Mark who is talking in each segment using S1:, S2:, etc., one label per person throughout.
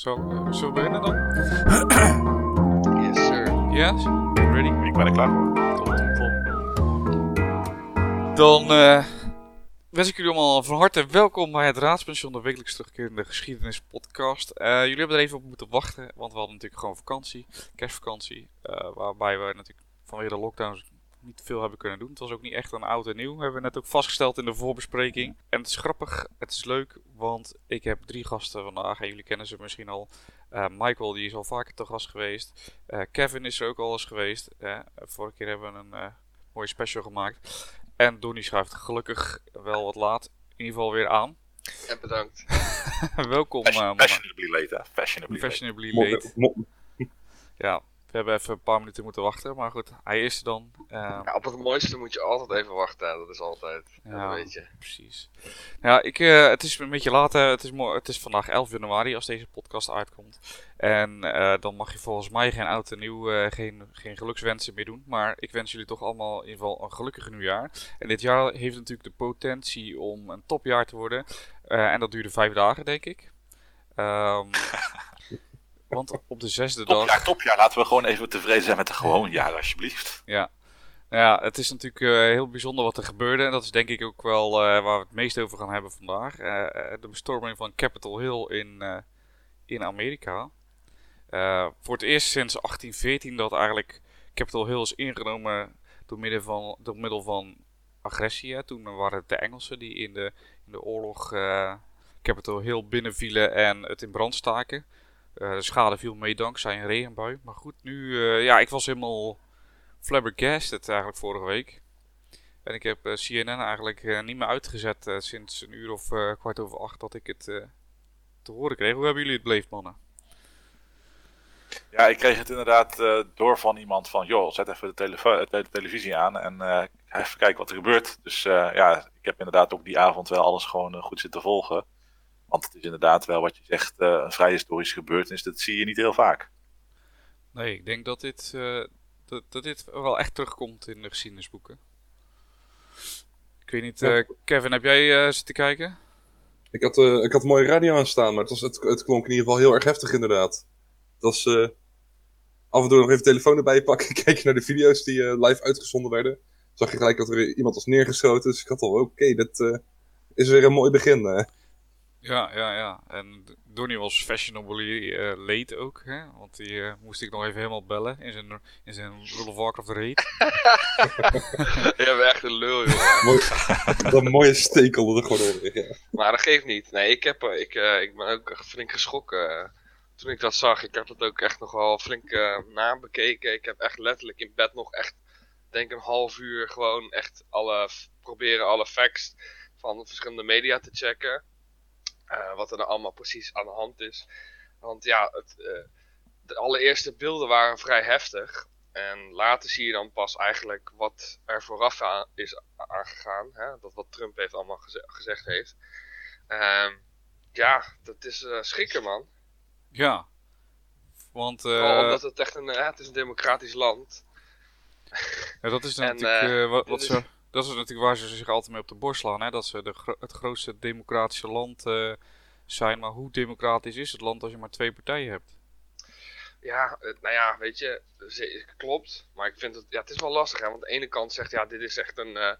S1: Zo, uh, zullen we beginnen dan?
S2: yes, sir.
S1: Yes? Ready?
S3: Ik ben er klaar voor.
S1: Top, top, top. Dan uh, wens ik jullie allemaal van harte welkom bij het Raadspension, de wekelijks terugkerende geschiedenispodcast. Uh, jullie hebben er even op moeten wachten, want we hadden natuurlijk gewoon vakantie, kerstvakantie, uh, waarbij we natuurlijk vanwege de lockdowns niet veel hebben kunnen doen. Het was ook niet echt een oud en nieuw. Hebben we net ook vastgesteld in de voorbespreking. En het is grappig, het is leuk, want ik heb drie gasten vandaag. En jullie kennen ze misschien al. Uh, Michael, die is al vaker te gast geweest. Uh, Kevin is er ook al eens geweest. Uh, vorige keer hebben we een mooie special gemaakt. En Donnie schuift gelukkig wel wat laat in ieder geval weer aan.
S2: En bedankt.
S1: Welkom.
S3: Fashion, fashionably late, hè? Fashionably,
S1: fashionably late. late. Ja, we hebben even een paar minuten moeten wachten, maar goed, hij is er dan. Uh,
S2: ja, op het mooiste moet je altijd even wachten, dat is altijd, ja, dat weet je.
S1: Precies. Ja, ik, uh, het is een beetje later, het is, het is vandaag 11 januari als deze podcast uitkomt. En uh, dan mag je volgens mij geen oud en nieuw, geen, geen gelukswensen meer doen. Maar ik wens jullie toch allemaal in ieder geval een gelukkig nieuwjaar. En dit jaar heeft natuurlijk de potentie om een topjaar te worden. en dat duurde vijf dagen, denk ik. Um, Want op de zesde
S3: topjaar,
S1: dag...
S3: Topjaar, laten we gewoon even tevreden zijn met een gewoon jaar, alsjeblieft.
S1: Ja. Ja, het is natuurlijk uh, heel bijzonder wat er gebeurde. En dat is denk ik ook wel uh, waar we het meest over gaan hebben vandaag. Uh, de bestorming van Capitol Hill in, in Amerika. voor het eerst sinds 1814 dat eigenlijk Capitol Hill is ingenomen door, middel van, door middel van agressie. Hè. Toen waren het de Engelsen die in de, in de oorlog Capitol Hill binnenvielen en het in brand staken. Uh, de schade viel mee dankzij een regenbui. Maar goed, nu, uh, ja, ik was helemaal flabbergasted eigenlijk vorige week. En ik heb uh, CNN eigenlijk niet meer uitgezet sinds een uur of kwart over acht dat ik het te horen kreeg. Hoe hebben jullie het beleefd, mannen?
S3: Ja, ik kreeg het inderdaad door van iemand van, joh, zet even de televisie aan en even kijken wat er gebeurt. Dus ja, ik heb inderdaad ook die avond wel alles gewoon goed zitten volgen. Want het is inderdaad wel wat je zegt, uh, een vrij historische gebeurtenis. Dat zie je niet heel vaak.
S1: Nee, ik denk dat dit, uh, dat, dat, dit wel echt terugkomt in de geschiedenisboeken. Ik weet niet, uh, Kevin, heb jij zitten kijken?
S4: Ik had, ik had een mooie radio aanstaan, maar het, was, het, het klonk in ieder geval heel erg heftig inderdaad. Het was af en toe nog even telefoon erbij pakken, kijken naar de video's die live uitgezonden werden. Zag je gelijk dat er iemand was neergeschoten, dus ik had al, oké, okay, dat is weer een mooi begin.
S1: Ja, ja, ja. En Donnie was fashionably uh, late ook, hè? Want die uh, moest ik nog even helemaal bellen in zijn, in zijn World of Warcraft raid.
S2: Je bent echt een lul, joh.
S4: Mooi, dat mooie stekel er gewoon onder ja.
S2: Maar dat geeft niet. Nee, ik, heb, ik, uh, ik ben ook flink geschrokken toen ik dat zag. Ik heb het ook echt nog wel flink nabekeken. Ik heb echt letterlijk in bed nog echt, denk een half uur gewoon echt alle, proberen alle facts van verschillende media te checken. Uh, wat er nou allemaal precies aan de hand is. Want ja, het, uh, de allereerste beelden waren vrij heftig. En later zie je dan pas eigenlijk wat er vooraf aan is aangegaan. Hè? Dat wat Trump heeft allemaal geze gezegd heeft. Uh, ja, dat is uh, schrikken man.
S1: Ja. Want,
S2: omdat het echt een, het is een democratisch land.
S1: Ja, dat is natuurlijk en, wat, wat ze dat is natuurlijk waar ze zich altijd mee op de borst slaan. Hè? Dat ze de, het grootste democratische land uh, zijn. Maar hoe democratisch is het land als je maar twee partijen hebt?
S2: Ja, nou ja, weet je, klopt. Maar ik vind het, ja, het is wel lastig. Hè? Want aan de ene kant zegt, ja, dit is echt een, een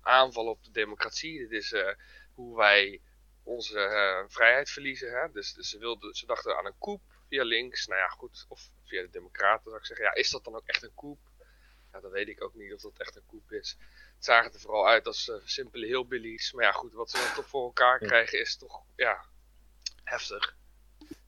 S2: aanval op de democratie. Dit is uh, hoe wij onze vrijheid verliezen. Hè? Dus, dus, ze, wilden, ze dachten aan een coup via links. Nou ja, goed. Of via de democraten zou ik zeggen. Ja, is dat dan ook echt een coup? Ja, dan weet ik ook niet of dat echt een coup is zagen er vooral uit als uh, simpele hillbillies. Maar ja, goed, wat ze dan toch voor elkaar krijgen is toch, ja, heftig.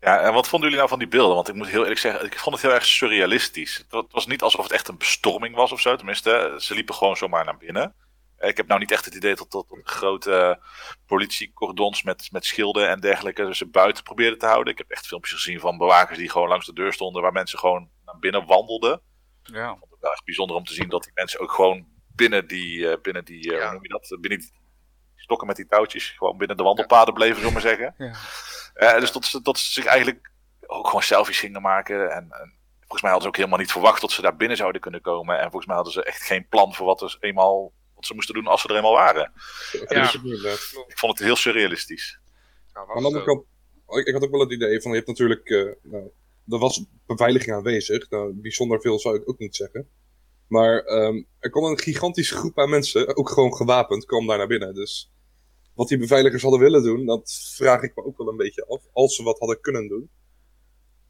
S3: Ja, en wat vonden jullie nou van die beelden? Want ik moet heel eerlijk zeggen, ik vond het heel erg surrealistisch. Het was niet alsof het echt een bestorming was of zo. Tenminste, ze liepen gewoon zomaar naar binnen. Ik heb nou niet echt het idee dat tot grote politiecordons met, met schilden en dergelijke ze buiten probeerden te houden. Ik heb echt filmpjes gezien van bewakers die gewoon langs de deur stonden waar mensen gewoon naar binnen wandelden.
S1: Ja.
S3: Echt bijzonder om te zien dat die mensen ook gewoon binnen die, uh, binnen die uh, ja. hoe noem je dat? Binnen die stokken met die touwtjes. Gewoon binnen de wandelpaden bleven, zullen we maar zeggen.
S1: Ja.
S3: Uh, dus tot, ze, tot ze zich eigenlijk ook gewoon selfies gingen maken. En, en, volgens mij hadden ze ook helemaal niet verwacht dat ze daar binnen zouden kunnen komen. En volgens mij hadden ze echt geen plan voor wat, er eenmaal, wat ze moesten doen als ze er eenmaal waren.
S2: Ja,
S3: dus, ik vond het heel surrealistisch.
S4: Ja, aan de andere kant ik, ik had ook wel het idee van, je hebt natuurlijk, eh, nou, er was beveiliging aanwezig. Nou, bijzonder veel zou ik ook niet zeggen. Maar ehm, er kwam een gigantische groep aan mensen, ook gewoon gewapend, kwam daar naar binnen. Dus wat die beveiligers hadden willen doen, dat vraag ik me ook wel een beetje af. Als ze wat hadden kunnen doen.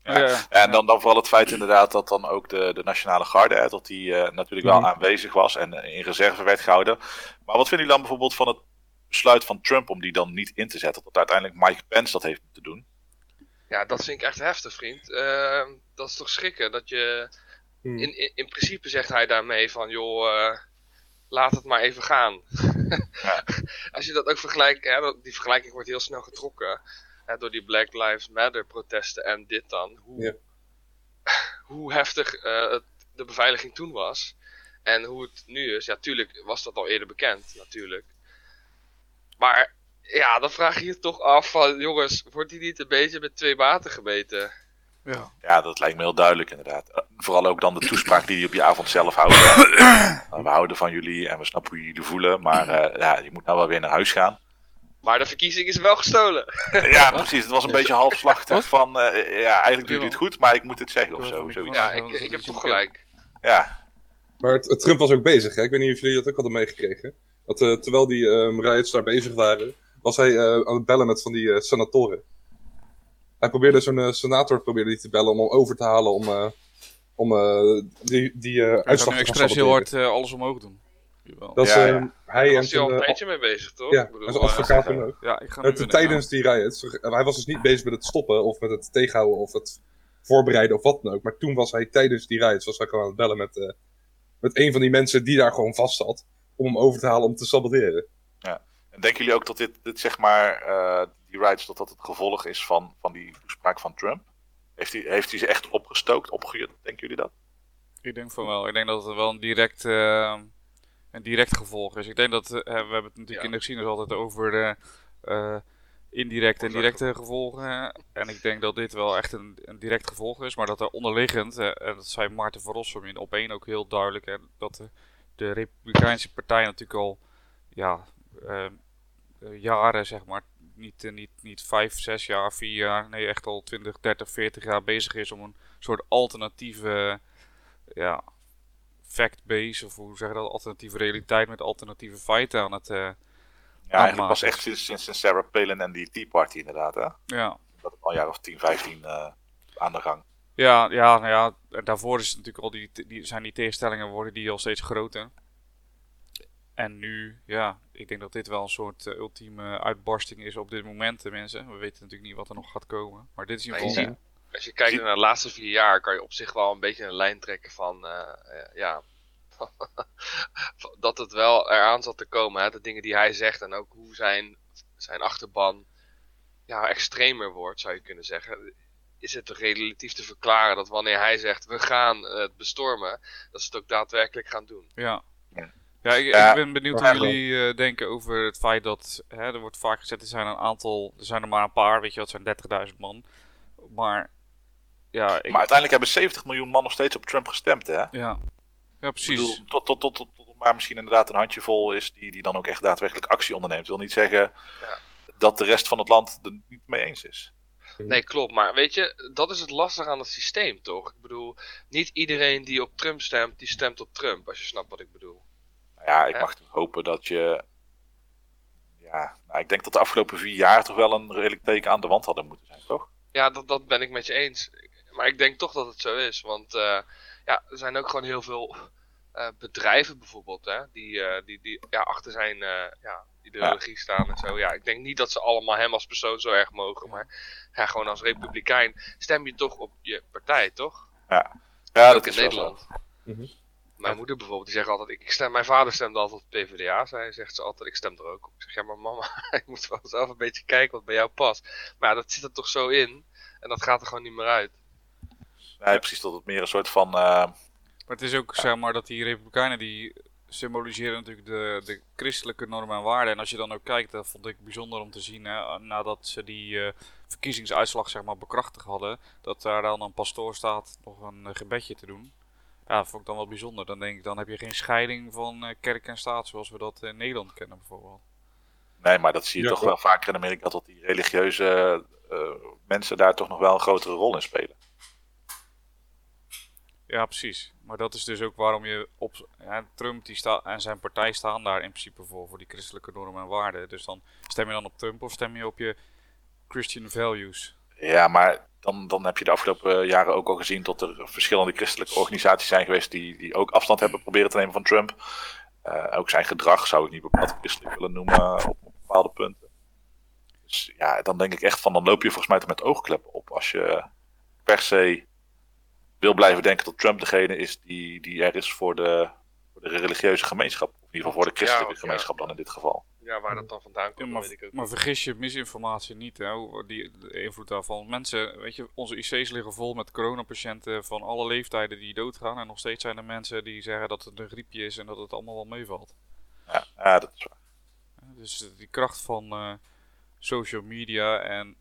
S3: Ja.
S1: Ja,
S3: En dan, dan vooral het feit inderdaad dat dan ook de, de Nationale Garde, hè, dat die eh, natuurlijk wel
S4: Mhm.
S3: aanwezig was en eh, in reserve werd gehouden. Maar wat vinden jullie dan bijvoorbeeld van het besluit van Trump om die dan niet in te zetten? Dat uiteindelijk Mike Pence dat heeft moeten doen.
S2: Ja, dat vind ik echt heftig, vriend. Ehm, dat is toch schrikken dat je.
S4: Hmm.
S2: In, in, in principe zegt hij daarmee van, joh, eh, laat het maar even gaan.
S3: Ja.
S2: Als je dat ook vergelijkt, hè, die vergelijking wordt heel snel getrokken. Hè, door die Black Lives Matter protesten en dit dan. Hoe,
S4: Ja.
S2: hoe heftig eh, het, de beveiliging toen was. En hoe het nu is. Ja, tuurlijk was dat al eerder bekend, natuurlijk. Maar ja, dan vraag je je toch af van, jongens, wordt hij niet een beetje met twee maten gebeten?
S1: ja.
S3: Ja, dat lijkt me heel duidelijk inderdaad. Eh, Vooral ook dan de toespraak die hij op die avond zelf houdt. Eh, we houden van jullie en we snappen hoe jullie voelen, maar eh, ja, je moet nou wel weer naar huis gaan.
S2: Maar de verkiezing is wel gestolen.
S3: Ja, precies. Het was een beetje halfslachtig van, eh, ja, eigenlijk doe je het goed, maar ik moet het zeggen of zo. Zoiets.
S2: Ja, ik, ik heb toch gelijk.
S3: Ja,
S4: Maar het, het Trump was ook bezig, hè? Ik weet niet of jullie dat ook hadden meegekregen. Dat, eh, terwijl die ehm riots daar bezig waren, was hij eh, aan het bellen met van die eh, senatoren. Hij probeerde zo'n eh, senator probeerde die te bellen om hem over te halen om, eh, om eh, die, die eh uitslag
S1: nu
S4: te
S1: expres heel hard eh, alles omhoog doen.
S4: Dat is
S3: Ja,
S4: eh,
S3: ja.
S4: hij
S2: Daar
S4: en
S2: was hij al een tijdje mee bezig, toch?
S4: ja,
S2: Ik bedoel,
S4: zijn advocaat ook.
S1: Ja, ik ga nu
S4: Het,
S1: winnen,
S4: tijdens die riots, hij was dus niet bezig met het stoppen of met het tegenhouden of het voorbereiden of wat dan ook. Maar toen was hij tijdens die riots was hij gewoon aan het bellen met, eh, met een van die mensen die daar gewoon vast zat. Om hem over te halen om te saboteren.
S3: En denken jullie ook dat dit, dit zeg maar, eh, die rights, dat dat het gevolg is van, van die toespraak van Trump? Heeft hij, heeft hij ze echt opgestookt, opgejut? Denken jullie dat?
S1: Ik denk van wel. Ik denk dat het wel een direct, eh, een direct gevolg is. Ik denk dat, eh, we hebben het natuurlijk
S2: Ja.
S1: in de geschiedenis altijd over de indirecte en directe gevolgen. En ik denk dat dit wel echt een, een direct gevolg is. Maar dat er onderliggend, en dat zei Maarten van Rossum in op één ook heel duidelijk, hè, dat de, de Republikeinse Partij natuurlijk al ja, jaren, zeg maar, niet, eh, niet, niet vijf, zes jaar, vier jaar, nee, echt al 20, 30, 40 jaar bezig is om een soort alternatieve ja, fact-base, of hoe zeg je dat, alternatieve realiteit met alternatieve feiten aan het, eh,
S3: Ja, eigenlijk pas echt sinds, sinds Sarah Palin en die Tea Party inderdaad, hè?
S1: ja.
S3: Dat al een jaar of 10, 15 eh, aan de gang.
S1: Ja, ja, nou ja, daarvoor is het natuurlijk al die, die, zijn die tegenstellingen worden die al steeds groter. En nu, ja, ik denk dat dit wel een soort eh, ultieme uitbarsting is op dit moment, tenminste. We weten natuurlijk niet wat er nog gaat komen, maar dit is in ieder geval...
S2: Als je kijkt naar de laatste vier jaar, kan je op zich wel een beetje een lijn trekken van, eh, eh, ja, dat het wel eraan zat te komen. Hè? De dingen die hij zegt en ook hoe zijn, zijn achterban ja, extremer wordt, zou je kunnen zeggen. Is het relatief te verklaren dat wanneer hij zegt, we gaan het bestormen, dat ze het ook daadwerkelijk gaan doen.
S1: Ja.
S3: Ja.
S1: Ik,
S3: Ja,
S1: ik ben benieuwd hoe jullie eh, denken over het feit dat hè, er wordt vaak gezegd er zijn een aantal, er zijn er maar een paar, weet je, dat zijn 30.000 man. Maar ja, ik,
S3: Maar uiteindelijk hebben 70 miljoen man nog steeds op Trump gestemd, hè?
S1: ja. ja,
S3: Ik
S1: precies.
S3: bedoel, tot, tot, tot, tot, tot maar misschien inderdaad een handjevol is die, die dan ook echt daadwerkelijk actie onderneemt. Ik wil niet zeggen
S2: Ja.
S3: dat de rest van het land er niet mee eens is.
S2: Nee, klopt. Maar weet je, dat is het lastige aan het systeem, toch? Ik bedoel, niet iedereen die op Trump stemt, die stemt op Trump, als je snapt wat ik bedoel.
S3: Ja, ik
S2: Ja.
S3: mag toch hopen dat je... Ja, nou, ik denk dat de afgelopen vier jaar toch wel een redelijk teken aan de wand hadden moeten zijn, toch?
S2: Ja, dat, dat ben ik met je eens. Maar ik denk toch dat het zo is. Want eh, ja, er zijn ook gewoon heel veel eh, bedrijven bijvoorbeeld, hè, die, eh, die, die ja, achter zijn eh, ja, ideologie staan en zo. Ja, ik denk niet dat ze allemaal hem als persoon zo erg mogen. Maar ja, gewoon als republikein stem je toch op je partij, toch?
S3: Ja,
S2: ook
S3: dat
S2: in
S3: is wel
S2: Nederland.
S3: zo.
S4: Mhm.
S2: Mijn moeder bijvoorbeeld, die zegt altijd, ik, stem, mijn vader stemt altijd op PvdA. Zij zegt ze altijd, ik stem er ook op. Ik zeg, ja maar mama, ik moet wel zelf een beetje kijken wat bij jou past. Maar ja, dat zit er toch zo in. En dat gaat er gewoon niet meer uit.
S3: Nee, precies, dat het meer een soort van... eh,
S1: Maar het is ook, zeg maar, dat die republikeinen die symboliseren natuurlijk de, de christelijke normen en waarden. En als je dan ook kijkt, dat vond ik bijzonder om te zien, hè, nadat ze die eh, verkiezingsuitslag, zeg maar, bekrachtigd hadden, dat daar dan een pastoor staat nog een eh, gebedje te doen. Ja, dat vond ik dan wel bijzonder. Dan denk ik, dan heb je geen scheiding van eh, kerk en staat zoals we dat in Nederland kennen bijvoorbeeld.
S3: Nee, maar dat zie je
S4: Ja,
S3: toch
S4: klopt.
S3: wel vaker in Amerika, dat die religieuze eh, mensen daar toch nog wel een grotere rol in spelen.
S1: Ja, precies. Maar dat is dus ook waarom je op. Ja, Trump die sta, en zijn partij staan daar in principe voor, voor die christelijke normen en waarden. Dus dan stem je dan op Trump of stem je op je Christian values?
S3: Ja, maar dan, dan heb je de afgelopen jaren ook al gezien dat er verschillende christelijke organisaties zijn geweest die, die ook afstand hebben proberen te nemen van Trump. Eh, ook zijn gedrag zou ik niet bepaald christelijk willen noemen op, bepaalde punten. Dus ja, dan denk ik echt van, dan loop je volgens mij met oogkleppen op als je per se wil blijven denken dat Trump degene is die, die er is voor de, voor de religieuze gemeenschap. Of in ieder geval voor de christelijke
S2: Ja, ja.
S3: gemeenschap dan in dit geval.
S2: Ja, waar dat dan vandaan
S1: Ja,
S2: komt,
S1: maar,
S2: weet ik ook
S1: maar
S2: niet.
S1: vergis je misinformatie niet, hè, die, de invloed daarvan. Mensen, weet je, onze IC's liggen vol met coronapatiënten van alle leeftijden die doodgaan. En nog steeds zijn er mensen die zeggen dat het een griepje is en dat het allemaal wel meevalt.
S3: Ja, ja dat is waar.
S1: Dus die kracht van eh, social media en,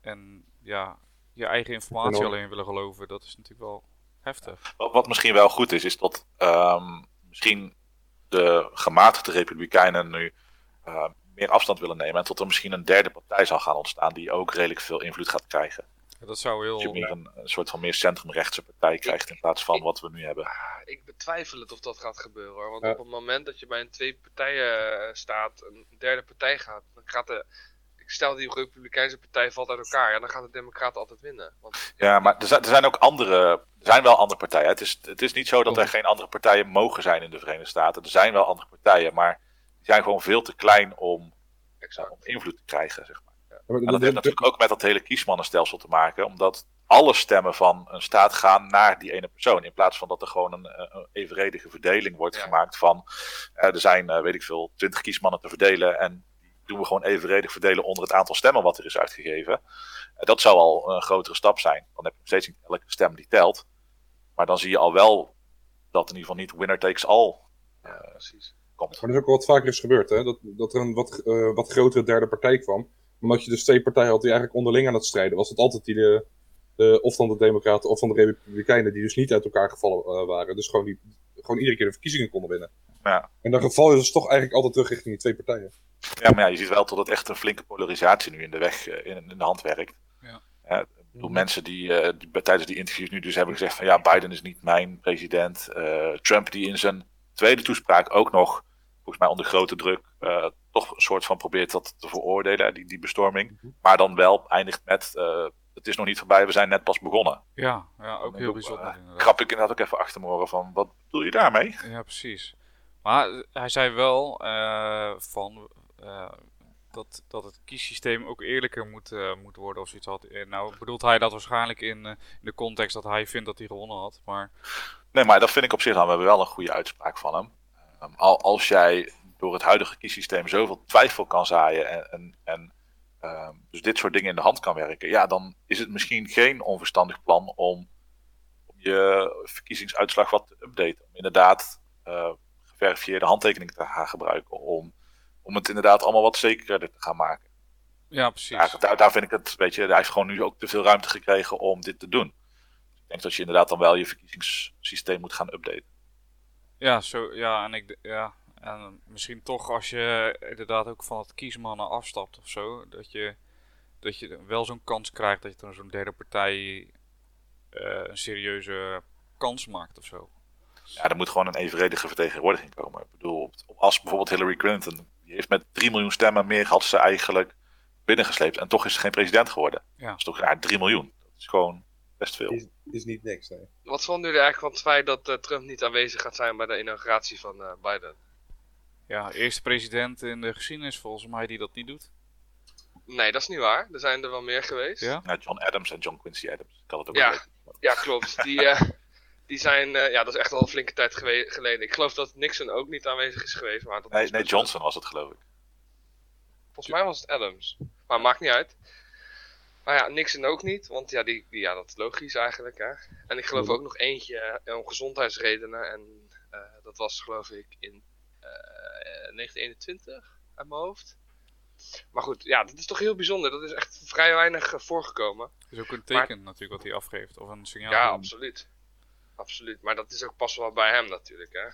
S1: en ja, je eigen informatie alleen willen geloven, dat is natuurlijk wel heftig.
S3: Wat, wat misschien wel goed is, is dat ehm, misschien de gematigde republikeinen nu eh, meer afstand willen nemen. En tot er misschien een derde partij zal gaan ontstaan die ook redelijk veel invloed gaat krijgen.
S1: Ja, dat zou
S3: Dat je
S1: heel...
S3: meer een, een soort van meer centrumrechtse partij krijgt in plaats van wat we nu hebben.
S2: Ah, ik betwijfel het of dat gaat gebeuren hoor. Want
S4: Ja.
S2: op het moment dat je bij een twee partijen eh, staat, een derde partij gaat, dan gaat de. Ik stel die Republikeinse partij valt uit elkaar, ja, dan gaan de Democraten altijd winnen. Want
S3: Ja, maar er zijn, er zijn ook andere, er zijn wel andere partijen. Het is, het is niet zo dat er geen andere partijen mogen zijn in de Verenigde Staten. Er zijn wel andere partijen, maar zijn gewoon veel te klein om,
S2: exact.
S3: om invloed te krijgen, zeg maar.
S4: Ja, maar
S3: En dat
S4: de-
S3: heeft natuurlijk ook met dat hele kiesmannenstelsel te maken, omdat alle stemmen van een staat gaan naar die ene persoon. In plaats van dat er gewoon een, eh, een evenredige verdeling wordt
S2: Ja.
S3: gemaakt van eh, er zijn, eh, weet ik veel, twintig kiesmannen te verdelen en die doen we gewoon evenredig verdelen onder het aantal stemmen wat er is uitgegeven. Dat zou al een grotere stap zijn. Dan heb je nog steeds niet elke stem die telt. Maar dan zie je al wel dat in ieder geval niet winner takes all
S2: Ja, precies.
S3: Komt.
S4: Maar dat is ook wel wat vaker is gebeurd, hè? Dat, dat er een wat, eh, wat grotere derde partij kwam. Omdat je dus twee partijen had die eigenlijk onderling aan het strijden was. Het altijd die de, de, of van de Democraten of van de Republikeinen, die dus niet uit elkaar gevallen eh, waren. Dus gewoon, die, gewoon iedere keer de verkiezingen konden winnen.
S3: Ja.
S4: En dan geval is het toch eigenlijk altijd terug richting die twee partijen.
S3: Ja, maar ja, je ziet wel dat het echt een flinke polarisatie nu in de weg, eh, in, in de hand werkt.
S1: Ja.
S3: Hè, ik bedoel, mensen die, eh, die bij- tijdens die interviews nu dus hebben gezegd van ja, Biden is niet mijn president. Eh, Trump die in zijn tweede toespraak ook nog, volgens mij onder grote druk, eh, toch een soort van probeert dat te veroordelen, die, die bestorming.
S4: Mhm.
S3: Maar dan wel eindigt met, eh, het is nog niet voorbij, we zijn net pas begonnen.
S1: Ja, ja ook heel bijzonder
S3: eh,
S1: inderdaad.
S3: Krap ik inderdaad ook even achter van, wat bedoel je daarmee?
S1: Ja, precies. Maar eh, hij zei wel eh, van eh, dat, dat het kiessysteem ook eerlijker moet, eh, moet worden of zoiets had. Eh, nou bedoelt hij dat waarschijnlijk in, eh, in de context dat hij vindt dat hij gewonnen had. Maar
S3: Nee, maar dat vind ik op zich dan we hebben wel een goede uitspraak van hem. Ehm, al, als jij door het huidige kiessysteem zoveel twijfel kan zaaien en, en, en ehm, dus dit soort dingen in de hand kan werken, ja, dan is het misschien geen onverstandig plan om, om je verkiezingsuitslag wat te updaten. Om inderdaad eh, geverifieerde handtekeningen te gaan gebruiken om, om het inderdaad allemaal wat zekerder te gaan maken.
S1: ja, precies.
S3: Ja, daar, daar vind ik het, weet je, hij heeft gewoon nu ook te veel ruimte gekregen om dit te doen. Ik denk dat je inderdaad dan wel je verkiezingssysteem moet gaan updaten.
S1: Ja, zo, ja, en ik, ja, en misschien toch als je inderdaad ook van het kiesmannen afstapt of zo, dat je, dat je wel zo'n kans krijgt dat je dan zo'n derde partij eh, een serieuze kans maakt of zo.
S3: Ja, er moet gewoon een evenredige vertegenwoordiging komen. Ik bedoel, als bijvoorbeeld Hillary Clinton, die heeft met 3 miljoen stemmen meer had ze eigenlijk binnengesleept. En toch is ze geen president geworden.
S1: Ja.
S3: Dat is toch ja, 3 miljoen. Dat is gewoon best veel.
S4: Is, is niet niks, nee.
S2: Wat vonden jullie eigenlijk van het feit dat eh, Trump niet aanwezig gaat zijn bij de inauguratie van eh, Biden?
S1: Ja, eerste president in de geschiedenis volgens mij die dat niet doet.
S2: Nee, dat is niet waar. Er zijn er wel meer geweest.
S1: Ja?
S3: Ja, John Adams en John Quincy Adams. Ik had het ook
S2: Ja. Ja, klopt. Die, eh, die zijn, eh, ja, dat is echt al een flinke tijd gewe- geleden. Ik geloof dat Nixon ook niet aanwezig is geweest. Maar dat
S3: Nee,
S2: was
S3: nee, Johnson was het geloof ik.
S2: Volgens mij was het Adams. Maar maakt niet uit. Maar ja, Nixon ook niet. Want ja, die, die- ja dat is logisch eigenlijk. Hè. En ik geloof ook nog eentje eh, om gezondheidsredenen. En eh, dat was geloof ik in eh, 1921 uit mijn hoofd. Maar goed, ja, dat is toch heel bijzonder. Dat is echt vrij weinig eh, voorgekomen.
S1: is ook een teken natuurlijk wat hij afgeeft. Of een signaal.
S2: Ja, absoluut. Absoluut. Maar dat is ook pas wel bij hem natuurlijk. Hè.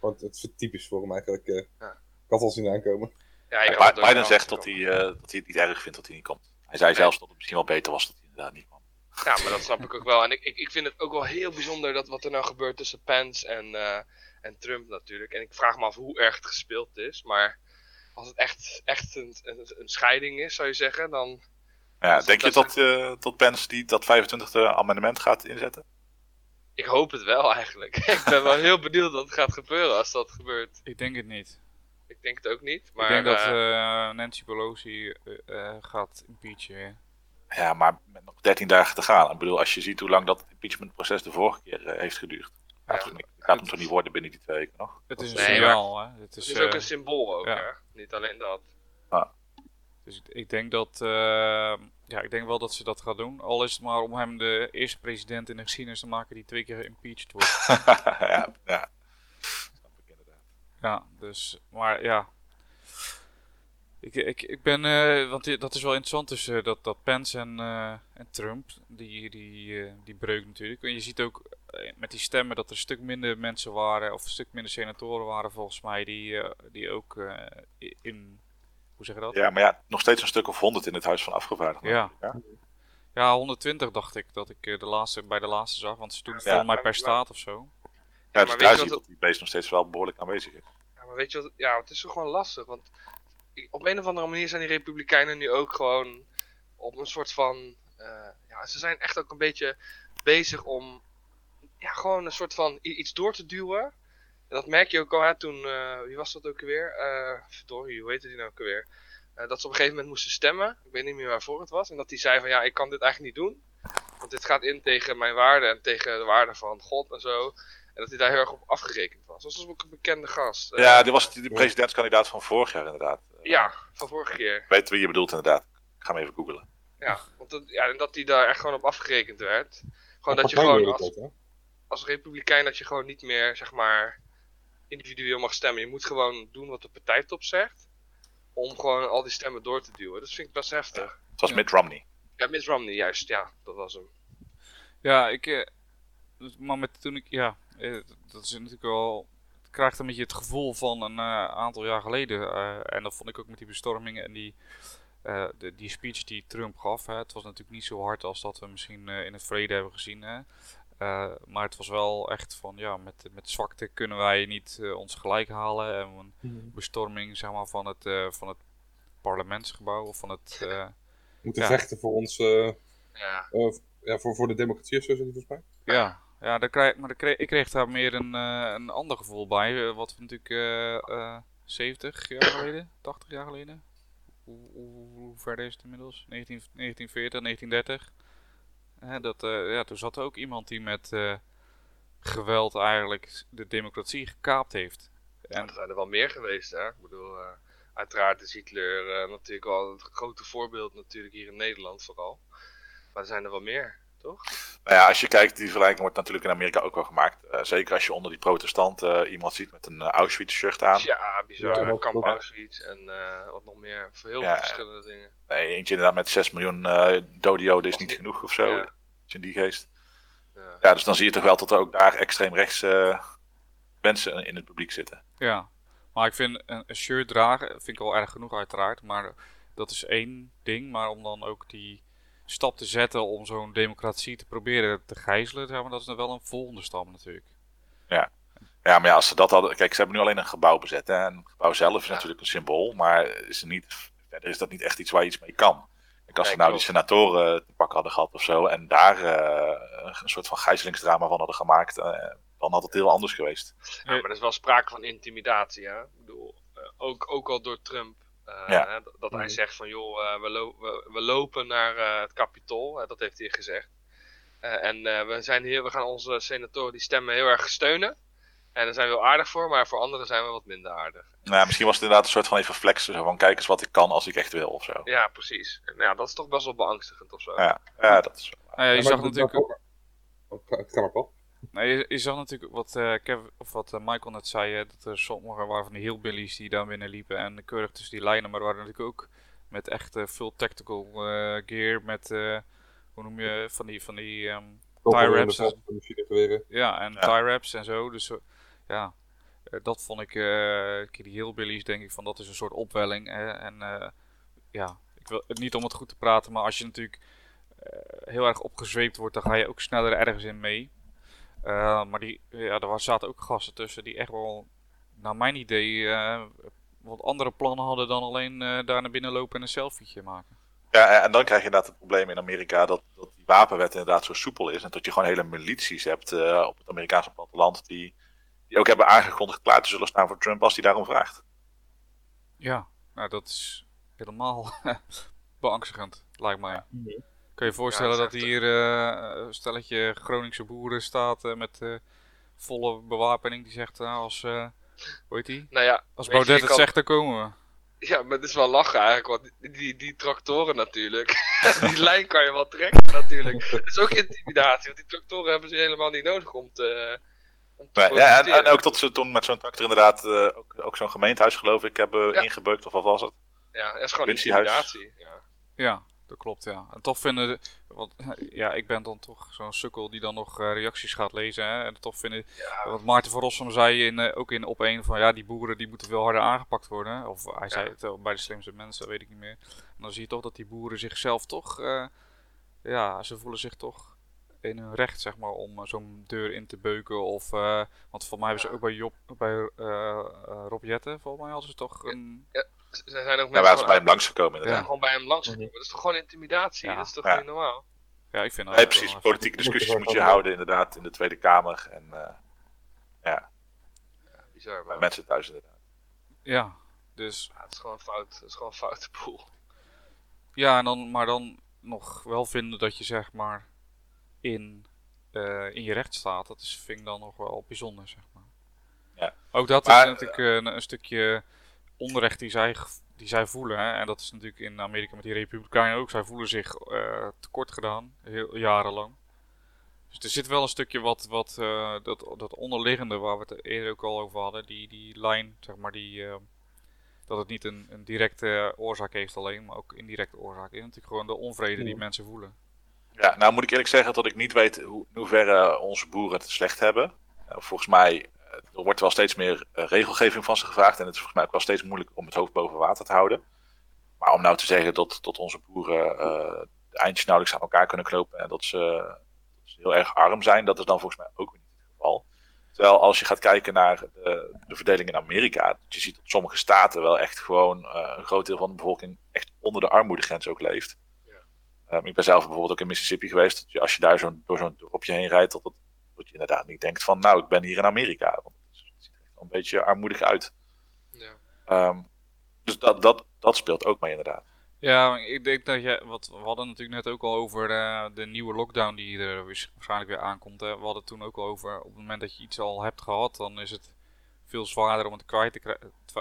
S4: Want het is typisch voor hem eigenlijk. eh.
S2: Ja.
S4: Ik had al zien aankomen.
S2: Ja, ik het
S3: Biden zegt dat hij, eh, dat hij het niet erg vindt dat hij niet komt. Hij zei zelfs dat het misschien wel beter was dat hij inderdaad niet kwam.
S2: Ja, maar dat snap ik ook wel. En ik, ik, ik vind het ook wel heel bijzonder dat wat er nou gebeurt tussen Pence en, eh, en Trump natuurlijk. En ik vraag me af hoe erg het gespeeld is. Maar als het echt, echt een, een, een scheiding is, zou je zeggen, dan...
S3: Ja, denk je
S2: dat
S3: dat, eh dat Pence die, dat 25e amendement gaat inzetten?
S2: Ik hoop het wel eigenlijk. ik ben wel heel benieuwd wat er gaat gebeuren als dat gebeurt.
S1: Ik denk het niet.
S2: Ik denk het ook niet. Maar,
S1: ik denk dat
S2: eh,
S1: eh, Nancy Pelosi eh, gaat impeachen.
S3: Ja, maar met nog 13 dagen te gaan. Ik bedoel, als je ziet hoe lang dat impeachmentproces de vorige keer heeft geduurd.
S2: Ja,
S3: Gaat, het gaat hem toch niet worden binnen die twee weken nog?
S1: Het is een
S2: Nee,
S1: signaal, hè. Het
S2: het
S1: is,
S2: ook een symbool ook,
S1: ja.
S2: hè? Niet alleen dat.
S1: Dus ik, ik denk dat, eh, ja, ik denk wel dat ze dat gaat doen. Al is het maar om hem de eerste president in de geschiedenis te maken die twee keer geïmpeached wordt.
S3: ja, ja.
S1: Ja, dus, maar ja. Ik, ik, ik ben, eh, want die- dat is wel interessant tussen dat, dat Pence en, eh, en Trump, die, die, eh, die breuk natuurlijk. En je ziet ook eh, met die stemmen dat er een stuk minder mensen waren, of een stuk minder senatoren waren volgens mij, die, eh, die ook eh, in, hoe zeg je dat?
S3: Ja, maar ja, nog steeds een stuk of 100 in het Huis van Afgevaardigden.
S1: Ja.
S3: ja.
S1: Ja, 120 dacht ik dat ik eh, de laatste, bij de laatste zag. Want ze doen het
S3: Ja.
S1: volgens mij per staat of zo.
S3: Ja,
S2: maar
S3: dus
S2: weet
S3: daar zie je dat die beest nog steeds wel behoorlijk aanwezig is.
S2: Ja, maar weet je wat? Ja, het is toch gewoon lastig. Want op een of andere manier zijn die Republikeinen nu ook gewoon op een soort van. eh, ja, ze zijn echt ook een beetje bezig om. Ja, gewoon een soort van iets door te duwen. En dat merk je ook al, hè, toen. eh, wie was dat ook alweer? Eh verdorie, hoe heette die nou ook alweer? Eh, dat ze op een gegeven moment moesten stemmen. Ik weet niet meer waarvoor het was. En dat hij zei van ja, ik kan dit eigenlijk niet doen. Want dit gaat in tegen mijn waarden en tegen de waarden van God en zo. En dat hij daar heel erg op afgerekend was. Dat was ook een bekende gast. Eh,
S3: Ja, die was die presidentskandidaat van vorig jaar inderdaad. Eh,
S2: ja, van vorige keer.
S3: Weet wie je bedoelt inderdaad. Ik ga hem even googlen.
S2: Ja, want dat, ja, en dat hij daar echt gewoon op afgerekend werd. Gewoon dat je gewoon als, als republikein dat je gewoon niet meer, zeg maar, individueel mag stemmen. Je moet gewoon doen wat de partijtop zegt. Om gewoon al die stemmen door te duwen. Dat vind ik best heftig.
S3: Het was
S1: Ja.
S3: Mitt Romney.
S2: Ja, Mitt Romney, juist. Ja, dat was hem.
S1: Ja, ik. eh, dus- maar met toen ik. Ja, dat is natuurlijk wel. Het krijgt een beetje het gevoel van een eh, aantal jaar geleden. eh, en dat vond ik ook met die bestormingen en die. eh, de, die speech die Trump gaf. Hè. Het was natuurlijk niet zo hard als dat we misschien eh, in het verleden hebben gezien. Hè. Eh, maar het was wel echt van ja, met, met zwakte kunnen wij niet eh, ons gelijk halen. En een bestorming zeg maar, van, het, eh, van het parlementsgebouw of van het. eh,
S4: We moeten
S1: Ja.
S4: vechten voor ons, eh,
S2: Ja,
S4: eh, ja, voor, voor de democratie of zo, volgens mij.
S1: Ja, ja daar krijg, maar daar kreeg, ik kreeg daar meer een, eh, een ander gevoel bij. eh, wat we natuurlijk eh, eh, 70 jaar geleden, 80 jaar geleden. Hoe, hoe, hoe ver is het inmiddels? 19, 1940, 1930. Hè, dat, ja, toen zat er ook iemand die met geweld eigenlijk de democratie gekaapt heeft.
S2: en er zijn er wel meer geweest, hè. Ik bedoel, uiteraard is Hitler natuurlijk wel het grote voorbeeld natuurlijk hier in Nederland vooral. Maar er zijn er wel meer, toch?
S3: Nou ja, als je kijkt, die vergelijking wordt natuurlijk in Amerika ook wel gemaakt. Eh, zeker als je onder die protestanten eh, iemand ziet met een eh, Auschwitz-shirt aan.
S2: Ja, bizar.
S4: Ja,
S2: Kamp Auschwitz en eh, wat nog meer. Voor heel
S3: Ja.
S2: veel verschillende dingen.
S3: Nee, eentje inderdaad met 6 miljoen eh dode joden is niet genoeg of zo.
S2: Ja.
S3: In die geest.
S2: Ja.
S3: Ja, dus dan zie je toch wel dat er ook daar extreem rechts eh, mensen in het publiek zitten.
S1: ja, maar ik vind een, een shirt dragen, vind ik wel erg genoeg uiteraard. Maar dat is één ding. Maar om dan ook die stap te zetten om zo'n democratie te proberen te gijzelen, zeg maar, dat is dan wel een volgende stap natuurlijk.
S3: Ja, maar ja, als ze dat hadden. Kijk, ze hebben nu alleen een gebouw bezet. Hè? En het gebouw zelf is
S2: Ja.
S3: natuurlijk een symbool. Maar is niet, verder is dat niet echt iets waar je iets mee kan. Kijk, als ze nou die senatoren te pakken hadden gehad of zo. En daar eh, een soort van gijzelingsdrama van hadden gemaakt. eh, dan had het heel anders geweest.
S2: Ja, maar er is wel sprake van intimidatie, hè? Ik bedoel, eh, ook, ook al door Trump. Eh,
S3: Ja.
S2: hè, dat hij
S4: Mhm.
S2: zegt van, joh, eh, we, lo- we, we lopen naar eh, het Capitool. hè, dat heeft hij gezegd. Eh, en eh, we, zijn hier, we gaan onze senatoren die stemmen heel erg steunen. En daar zijn we heel aardig voor, maar voor anderen zijn we wat minder aardig.
S3: Nou, ja, misschien was het inderdaad een soort van even flexen. Zo van, kijk eens wat ik kan als ik echt wil of zo.
S2: Ja, precies. En, ja, dat is toch best wel beangstigend of zo.
S3: Ja, ja dat is wel.
S1: Nou ja, je
S4: Ja,
S1: zag natuurlijk
S4: dat- Oh, maar, Paul.
S1: Nee, je, je zag natuurlijk wat, eh, Kev, of wat eh, Michael net zei, hè, dat er sommigen waren van die hillbillies die daar binnen liepen en keurig tussen die lijnen, maar er waren natuurlijk ook met echt eh, full tactical eh, gear, met, eh, hoe noem je, van die, van die, ehm,
S4: machine geweren.
S1: ja, en
S3: Ja.
S1: tie wraps en zo, dus ja. eh, dat vond ik, eh die Hillbillies, denk ik van dat is een soort opwelling. Hè? En eh, ja, ik wil het niet om het goed te praten, maar als je natuurlijk eh, heel erg opgezweept wordt, dan ga je ook sneller ergens in mee. Eh, maar die, ja, er zaten ook gasten tussen die echt wel, naar mijn idee, eh, wat andere plannen hadden dan alleen eh, daar naar binnen lopen en een selfietje maken.
S3: Ja, en dan krijg je inderdaad het probleem in Amerika dat, dat die wapenwet inderdaad zo soepel is. En dat je gewoon hele milities hebt eh, op het Amerikaanse platteland die, die ook hebben aangekondigd klaar te zullen staan voor Trump als hij daarom vraagt.
S1: Ja, nou dat is helemaal beangstigend, lijkt mij. Kan je je voorstellen
S2: Ja,
S1: dat hier eh, een stelletje Groningse boeren staat eh, met eh, volle bewapening die zegt eh, als, eh hoe heet die?
S2: Nou ja,
S1: Als
S2: je,
S1: Baudet
S2: je
S1: het
S2: kan-
S1: zegt, dan komen we.
S2: Ja, maar het is wel lachen eigenlijk, want die, die, die tractoren natuurlijk. die lijn kan je wel trekken natuurlijk. Dat is ook intimidatie, want die tractoren hebben ze helemaal niet nodig om te. Om te
S3: Maar, ja, en, ook dat ze toen met zo'n tractor inderdaad eh, ook, ook zo'n gemeentehuis geloof ik hebben
S2: Ja.
S3: ingebeukt of wat was het?
S2: Ja, dat is gewoon intimidatie. Ja.
S1: Ja, dat klopt, ja. En toch vinden, de- want ja, ik ben dan toch zo'n sukkel die dan nog eh, reacties gaat lezen. Hè, en toch vinden,
S2: Ja.
S1: wat Maarten van Rossum zei in, eh, ook in op een van, ja, die boeren die moeten veel harder aangepakt worden. Of hij zei
S2: Ja.
S1: het bij de slimste mensen, weet ik niet meer. En dan zie je toch dat die boeren zichzelf toch, eh, ja, ze voelen zich toch in hun recht, zeg maar, om zo'n deur in te beuken. Of, want voor mij hebben ze
S2: Ja.
S1: ook bij, Job, bij Rob Jetten, volgens mij hadden ze toch een...
S2: Z- Er zijn ook mensen
S3: waren ze
S2: gewoon,
S3: bij hem langsgekomen
S2: ja.
S3: inderdaad.
S2: gewoon bij hem langsgekomen. Dat is toch gewoon intimidatie?
S1: Ja.
S2: Dat is toch
S3: Ja.
S2: niet normaal?
S1: Ja, ik vind dat
S3: Nee, precies. Politieke discussies moet je houden inderdaad in de Tweede Kamer en eh,
S2: Bizar,
S3: bij
S2: man.
S3: mensen thuis inderdaad.
S1: Ja, dus
S2: Ja, het is gewoon fout. Het is gewoon een foute boel.
S1: Ja, en dan, maar dan nog wel vinden dat je zeg maar in, eh, in je recht staat. Dat is, vind ik dan nog wel bijzonder, zeg maar.
S3: Ja.
S1: Ook dat
S3: Maar,
S1: is natuurlijk eh, een, een stukje onrecht die zij, die zij voelen. Hè? En dat is natuurlijk in Amerika met die Republikeinen ook. Zij voelen zich eh, tekort gedaan, heel, jarenlang. Dus er zit wel een stukje wat, wat eh, dat, dat onderliggende waar we het eerder ook al over hadden. Die, die lijn, zeg maar, die... eh, dat het niet een, een directe oorzaak heeft alleen, maar ook indirecte oorzaak. is natuurlijk gewoon de onvrede die mensen voelen.
S3: Ja, nou moet ik eerlijk zeggen dat ik niet weet hoe, in hoeverre onze boeren het slecht hebben. Volgens mij, er wordt wel steeds meer eh, regelgeving van ze gevraagd. En het is volgens mij ook wel steeds moeilijker om het hoofd boven water te houden. Maar om nou te zeggen dat, dat onze boeren eh, de eindjes nauwelijks aan elkaar kunnen knopen en dat ze, dat ze heel erg arm zijn, dat is dan volgens mij ook niet het geval. Terwijl als je gaat kijken naar de, de verdeling in Amerika, dat je ziet dat sommige staten wel echt gewoon eh, een groot deel van de bevolking echt onder de armoedegrens ook leeft. Um, ik ben zelf bijvoorbeeld ook in Mississippi geweest. Dat je, als je daar zo'n, door zo'n dorpje heen rijdt, dat, het, dat je inderdaad niet denkt van, nou, ik ben hier in Amerika. Want het ziet er een beetje armoedig uit.
S2: Ja.
S3: Ehm, dus dat, dat, dat speelt ook mee inderdaad.
S1: Ja, ik denk dat je, wat we hadden natuurlijk net ook al over eh, de nieuwe lockdown die er waarsch- waarschijnlijk weer aankomt. Hè. We hadden het toen ook al over, op het moment dat je iets al hebt gehad, dan is het veel zwaarder om het kwijt te,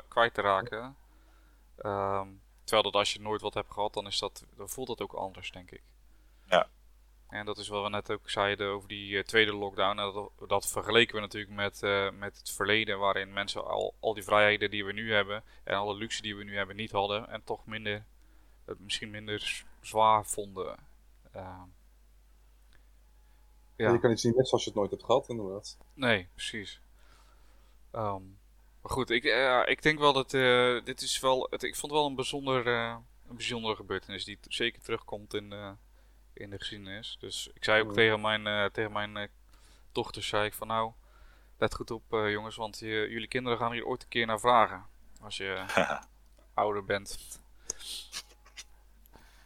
S1: kwijt te raken. Ehm, terwijl dat als je nooit wat hebt gehad, dan, is dat, dan voelt dat ook anders, denk ik.
S3: Ja.
S1: En dat is wat we net ook zeiden over die eh, tweede lockdown. En dat, dat vergeleken we natuurlijk met, eh, met het verleden, waarin mensen al, al die vrijheden die we nu hebben en alle luxe die we nu hebben niet hadden. En toch minder, het misschien minder zwaar vonden. Ehm, ja.
S4: Je kan iets niet missen als je het nooit hebt gehad, inderdaad.
S1: Nee, precies. Ehm, maar goed, ik, eh, ik denk wel dat dit is wel. Het, ik vond wel een, bijzonder, een bijzondere gebeurtenis die zeker terugkomt in, in de geschiedenis. Dus ik zei ook tegen mijn, eh, tegen mijn eh, dochters: zei ik van nou, let goed op, eh, jongens, want je, jullie kinderen gaan hier ooit een keer naar vragen. Als je ouder bent.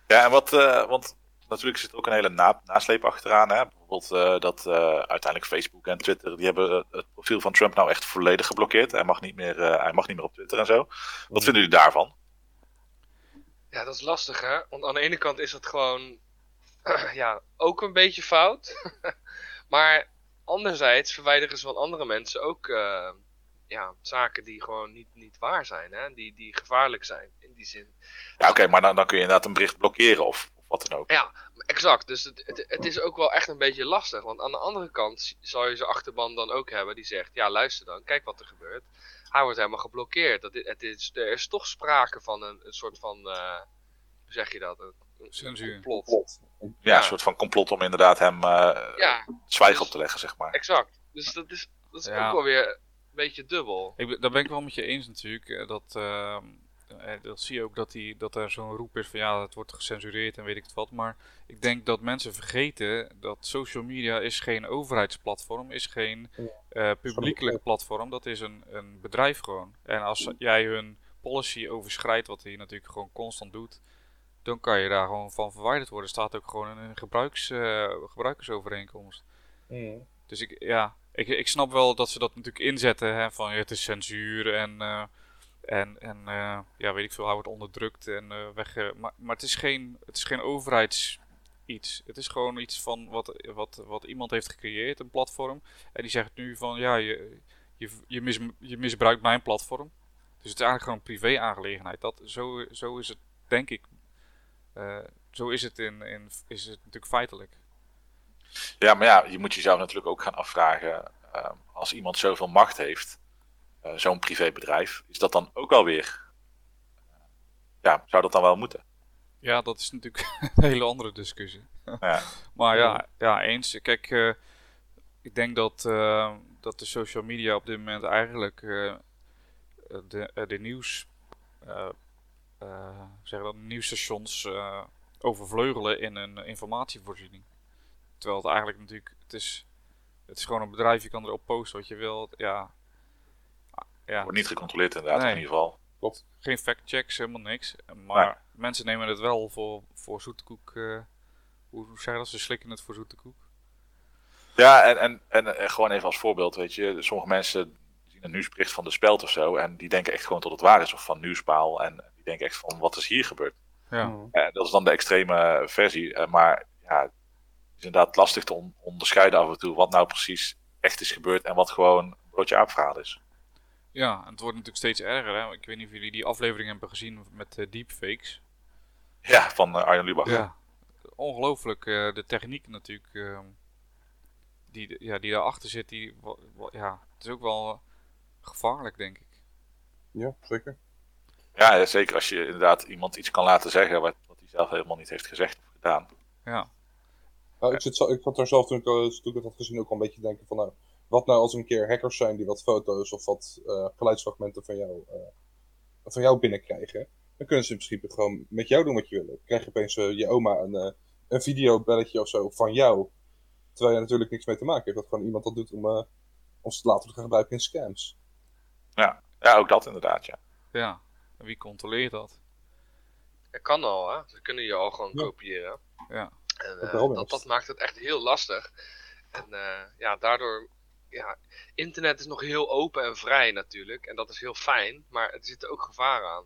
S3: Ja, en wat, eh, want natuurlijk zit er ook een hele na nasleep achteraan. Hè? Bijvoorbeeld eh, dat eh, uiteindelijk Facebook en Twitter, die hebben het profiel van Trump nou echt volledig geblokkeerd. Hij mag niet meer, eh, hij mag niet meer op Twitter en zo. Wat vinden jullie daarvan?
S2: Ja, dat is lastig hè. Want aan de ene kant is het gewoon ja, ook een beetje fout. maar anderzijds verwijderen ze van andere mensen ook eh, ja, zaken die gewoon niet, niet waar zijn. Hè? Die, die gevaarlijk zijn in die zin.
S3: Ja, oké, maar dan, dan kun je inderdaad een bericht blokkeren of, of wat dan ook.
S2: Ja, exact. Dus het, het, het is ook wel echt een beetje lastig. Want aan de andere kant z- zal je zijn achterban dan ook hebben die zegt: Ja, luister dan, kijk wat er gebeurt. Hij wordt helemaal geblokkeerd. Dat, het is, er is toch sprake van een, een soort van. eh, hoe zeg je dat? Een
S1: Censuur.
S2: complot.
S4: Plot.
S3: Ja,
S2: Ja.
S3: een soort van complot om inderdaad hem eh
S2: Ja,
S3: zwijgen op te leggen, zeg maar.
S2: exact. Dus dat is, dat is
S1: Ja.
S2: ook wel weer beetje dubbel.
S1: Ik, ben- daar ben ik wel met je eens natuurlijk. eh, Dat, ehm, eh, dat zie je ook dat, die, dat er zo'n roep is van ja, het wordt gecensureerd en weet ik het wat. Maar ik denk dat mensen vergeten dat social media is geen overheidsplatform, is geen eh, publiekelijk platform. Dat is een, een bedrijf gewoon. En als jij hun policy overschrijdt, wat hij natuurlijk gewoon constant doet, dan kan je daar gewoon van verwijderd worden. Staat ook gewoon in een gebruiks, eh, gebruikersovereenkomst.
S4: Mm.
S1: Dus ik, ja, ik, ik snap wel dat ze dat natuurlijk inzetten, hè, van het is censuur en, eh, en, en eh, ja, weet ik veel, hij wordt onderdrukt en weg. maar, maar het is geen, het is geen overheids iets. Het is gewoon iets van wat, wat, wat iemand heeft gecreëerd, een platform. En die zegt nu van ja, je, je, je, mis, je misbruikt mijn platform. Dus het is eigenlijk gewoon een privé-aangelegenheid. Dat, zo, zo is het, denk ik. Eh, zo is het, in, in, is het natuurlijk feitelijk.
S3: Ja, maar ja, je moet jezelf natuurlijk ook gaan afvragen. ehm, als iemand zoveel macht heeft, eh, zo'n privébedrijf, is dat dan ook alweer. ja, zou dat dan wel moeten?
S1: Ja, dat is natuurlijk een hele andere discussie.
S3: Ja.
S1: Maar ja, ja eens. Kijk, eh, ik denk dat, eh, dat de social media op dit moment eigenlijk eh, de, eh, de nieuws, eh eh, zeggen dat, nieuwsstations eh, overvleugelen in een informatievoorziening. Terwijl het eigenlijk natuurlijk, het is, het is gewoon een bedrijf, je kan erop posten wat je wilt. Ja, ja
S3: Wordt niet gecontroleerd inderdaad,
S1: Nee.
S3: in ieder geval.
S4: Klopt.
S1: geen factchecks, helemaal niks. Maar
S3: Nee.
S1: mensen nemen het wel voor, voor zoete koek. eh, hoe, hoe zeg je dat? Ze slikken het voor zoete koek.
S3: Ja, en, en, en eh, gewoon even als voorbeeld, weet je, sommige mensen zien een nieuwsbericht van de Speld of zo en die denken echt gewoon tot het waar is, of van Nieuwspaal, en die denken echt van, wat is hier gebeurd?
S1: Ja.
S3: Dat is dan de extreme versie, eh, maar ja, het is inderdaad lastig te on- onderscheiden af en toe wat nou precies echt is gebeurd en wat gewoon een broodje aapverhaal is.
S1: ja, en het wordt natuurlijk steeds erger. Hè? Ik weet niet of jullie die aflevering hebben gezien met eh, deepfakes.
S3: Ja, van Arjen Lubach.
S1: Ja. Ongelooflijk, eh, de techniek natuurlijk. ehm, die, ja, die daarachter zit, die, ja, het is ook wel gevaarlijk, denk ik.
S4: Ja, zeker.
S3: Ja, zeker als je inderdaad iemand iets kan laten zeggen wat, wat hij zelf helemaal niet heeft gezegd of gedaan.
S1: Ja,
S4: Nou, ik, zit zo, ik had er zelf toen ik, eh, toen ik het had gezien ook al een beetje te denken van, nou, wat nou als er een keer hackers zijn die wat foto's of wat eh, geluidsfragmenten van jou, eh, van jou binnenkrijgen. Dan kunnen ze in principe gewoon met jou doen wat je wil. Dan krijg je opeens je oma een, eh, een videobelletje of zo van jou. Terwijl je natuurlijk niks mee te maken hebt. Dat gewoon iemand dat doet om eh, ons te laten gaan gebruiken in scams.
S3: Ja, ja ook dat inderdaad, ja.
S1: ja. En wie controleert dat?
S2: Dat kan al, hè. Ze kunnen je al gewoon
S4: Ja.
S2: kopiëren.
S1: Ja.
S2: En,
S4: Dat
S2: eh,
S4: wel
S2: dat, dat maakt het echt heel lastig. En eh, ja, daardoor... Ja, internet is nog heel open en vrij natuurlijk. En dat is heel fijn. Maar er zitten ook gevaren aan.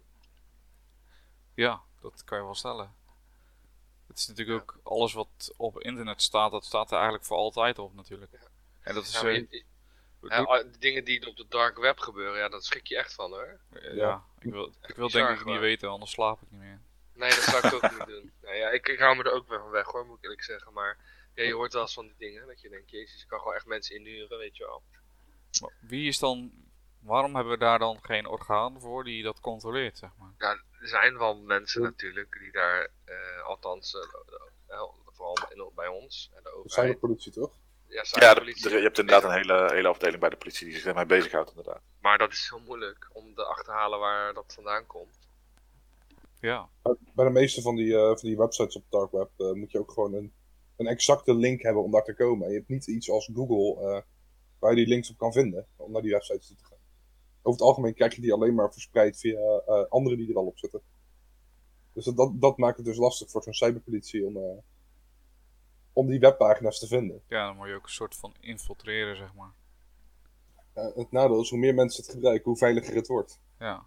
S1: Ja, dat kan je wel stellen. Het is natuurlijk ook alles wat op internet staat, dat staat er eigenlijk voor altijd op natuurlijk. En dat is...
S2: Ja,
S1: eh,
S2: je- je- ja,
S1: doet-
S2: al- de dingen die op de dark web gebeuren, ja, dat schrik je echt van hoor.
S4: Ja.
S1: Ik wil, ik wil denk ik niet weten, anders slaap ik niet meer.
S2: Nee, dat zou ik ook niet doen. Nou ja, ik, ik hou me er ook weer van weg hoor, moet ik eerlijk zeggen. Maar ja, je hoort wel eens van die dingen dat je denkt, jezus, ik kan gewoon echt mensen inhuren, weet je wel.
S1: Maar wie is dan... Waarom hebben we daar dan geen orgaan voor die dat controleert, zeg maar?
S2: Ja, er zijn wel mensen natuurlijk die daar, eh, althans, eh, eh, vooral in- bij ons en de
S4: De
S2: overheid.
S4: cyberpolitie toch?
S2: Ja,
S3: de- de- je hebt inderdaad een hele, hele afdeling bij de politie die zich daarmee bezighoudt inderdaad.
S2: Maar dat is heel moeilijk om te achterhalen waar dat vandaan komt.
S1: Ja,
S4: Bij de meeste van die, eh, van die websites op het dark web eh, moet je ook gewoon een, een exacte link hebben om daar te komen. Je hebt niet iets als Google eh, waar je die links op kan vinden om naar die websites toe te gaan. Over het algemeen krijg je die alleen maar verspreid via eh, anderen die er al op zitten. Dus dat, dat, dat maakt het dus lastig voor zo'n cyberpolitie om, eh, om die webpagina's te vinden.
S1: ja, dan moet je ook een soort van infiltreren, zeg maar.
S4: Eh, het nadeel is hoe meer mensen het gebruiken, hoe veiliger het wordt.
S1: Ja.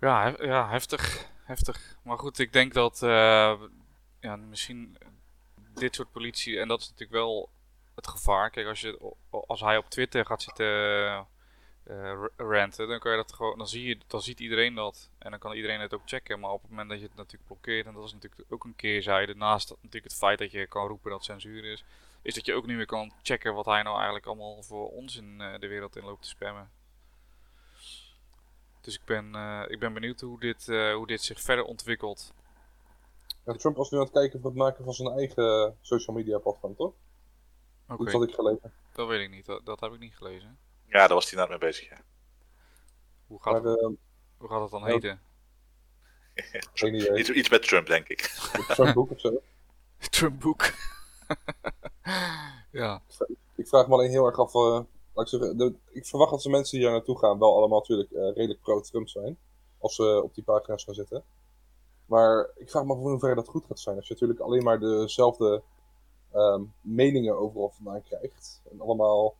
S1: Ja, hef- ja heftig. Heftig. Maar goed, ik denk dat eh, ja, misschien dit soort politie, en dat is natuurlijk wel het gevaar. Kijk, als, je, als hij op Twitter gaat zitten ranten, dan, kan je dat gewoon, dan, zie je, dan ziet iedereen dat. En dan kan iedereen het ook checken. Maar op het moment dat je het natuurlijk blokkeert, en dat is natuurlijk ook een keerzijde, naast dat, natuurlijk het feit dat je kan roepen dat censuur is, is dat je ook niet meer kan checken wat hij nou eigenlijk allemaal voor ons in eh, de wereld in loopt te spammen. Dus ik ben, eh, ik ben benieuwd hoe dit, hoe dit zich verder ontwikkelt.
S4: Ja, Trump was nu aan het kijken voor het maken van zijn eigen social media platform, toch?
S1: Oké,
S4: Iets wat ik gelezen.
S1: dat weet ik niet. Dat, dat heb ik niet gelezen.
S3: Ja, daar was hij net mee bezig. Ja.
S1: Hoe gaat,
S4: Maar eh,
S1: hoe gaat het dan heten?
S3: Iets, iets met Trump, denk ik.
S4: Trump boek of zo.
S1: Trumpboek. ja,
S4: Ik vraag me alleen heel erg af. eh, laat ik, zeggen, de- ik verwacht dat de mensen die hier naartoe gaan wel allemaal natuurlijk eh, redelijk pro-Trump zijn. Als ze op die pagina's gaan zitten. Maar ik vraag me af in hoeverre dat goed gaat zijn. Als je natuurlijk alleen maar dezelfde ehm, meningen overal vandaan krijgt. En allemaal